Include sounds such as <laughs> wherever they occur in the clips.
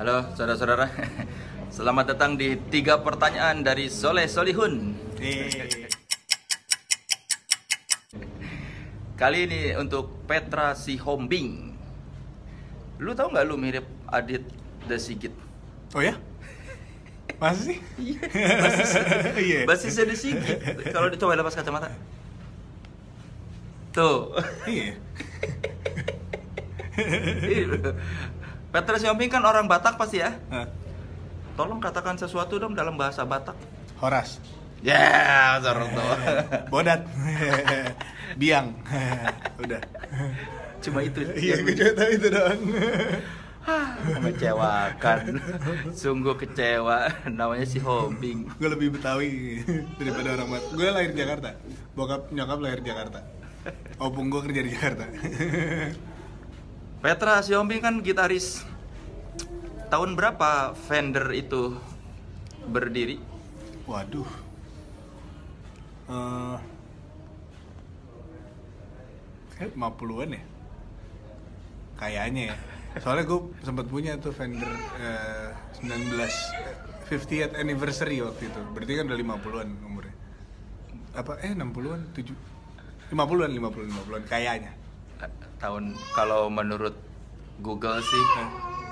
Halo saudara-saudara Selamat datang di tiga pertanyaan dari Soleh Solihun. Kali ini untuk Petra Si Hombing. Lu tau nggak lu mirip Adit The Oh ya? Masa sih? Iya. basisnya The Sigit. Kalau dicoba lepas kacamata. Tuh. Iya. Petra Sihombing kan orang Batak pasti ya. Hah. Tolong katakan sesuatu dong dalam bahasa Batak. Horas. Ya, Zaroto. Bodat. Biang. Udah. Cuma itu. Iya, gue cuma tahu itu doang. Mengecewakan. Sungguh kecewa. Namanya si Hombing. gue lebih Betawi daripada orang Batak. Gue lahir di Jakarta. Bokap nyokap lahir di Jakarta. Opung gue kerja di Jakarta. Petra Sihombing kan gitaris. Tahun berapa Fender itu berdiri? Waduh. Eh kayak 50-an ya? Kayaknya ya. Soalnya gue sempat punya tuh Fender eh, 19 eh, 50th anniversary waktu itu. Berarti kan udah 50-an umurnya. Apa eh 60-an 7 50-an 50-an 50-an kayaknya. Tahun kalau menurut Google sih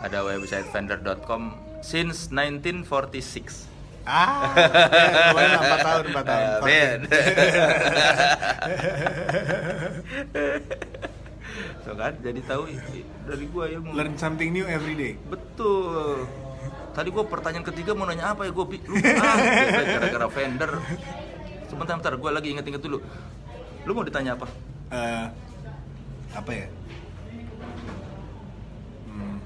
ada website Fender.com since 1946. Ah, ya, lumayan lah, 4 tahun, 4 tahun. Ah, <laughs> Tuh kan, jadi tahu dari gua ya mau- Learn something new every day. Betul. Tadi gua pertanyaan ketiga mau nanya apa ya gua bi- lupa ah, <laughs> gara-gara Fender. Sebentar, bentar, gua lagi inget-inget dulu. Lu mau ditanya apa? eh apa ya? Hmm.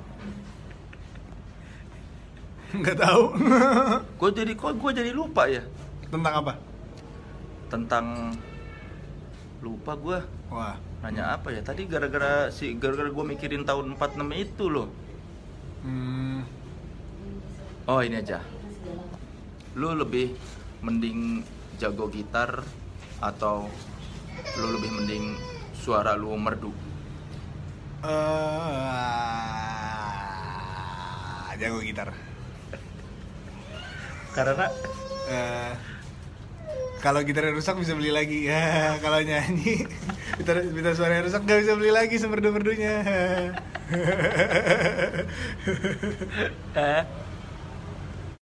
<laughs> Nggak tahu. <laughs> Gua jadi kok gua jadi lupa ya Tentang apa? tentang lupa gua. Wah, nanya apa ya? Tadi gara-gara si gara-gara gue mikirin tahun 46 itu loh. Hmm, oh ini aja. Lu lebih mending jago gitar atau lu lebih mending suara lu merdu? Eh jago gitar. karena? Eh, kalau gitarnya rusak bisa beli lagi ya. <laughs> Kalau nyanyi gitar gitar suaranya rusak nggak bisa beli lagi semerdu merdunya. <laughs> eh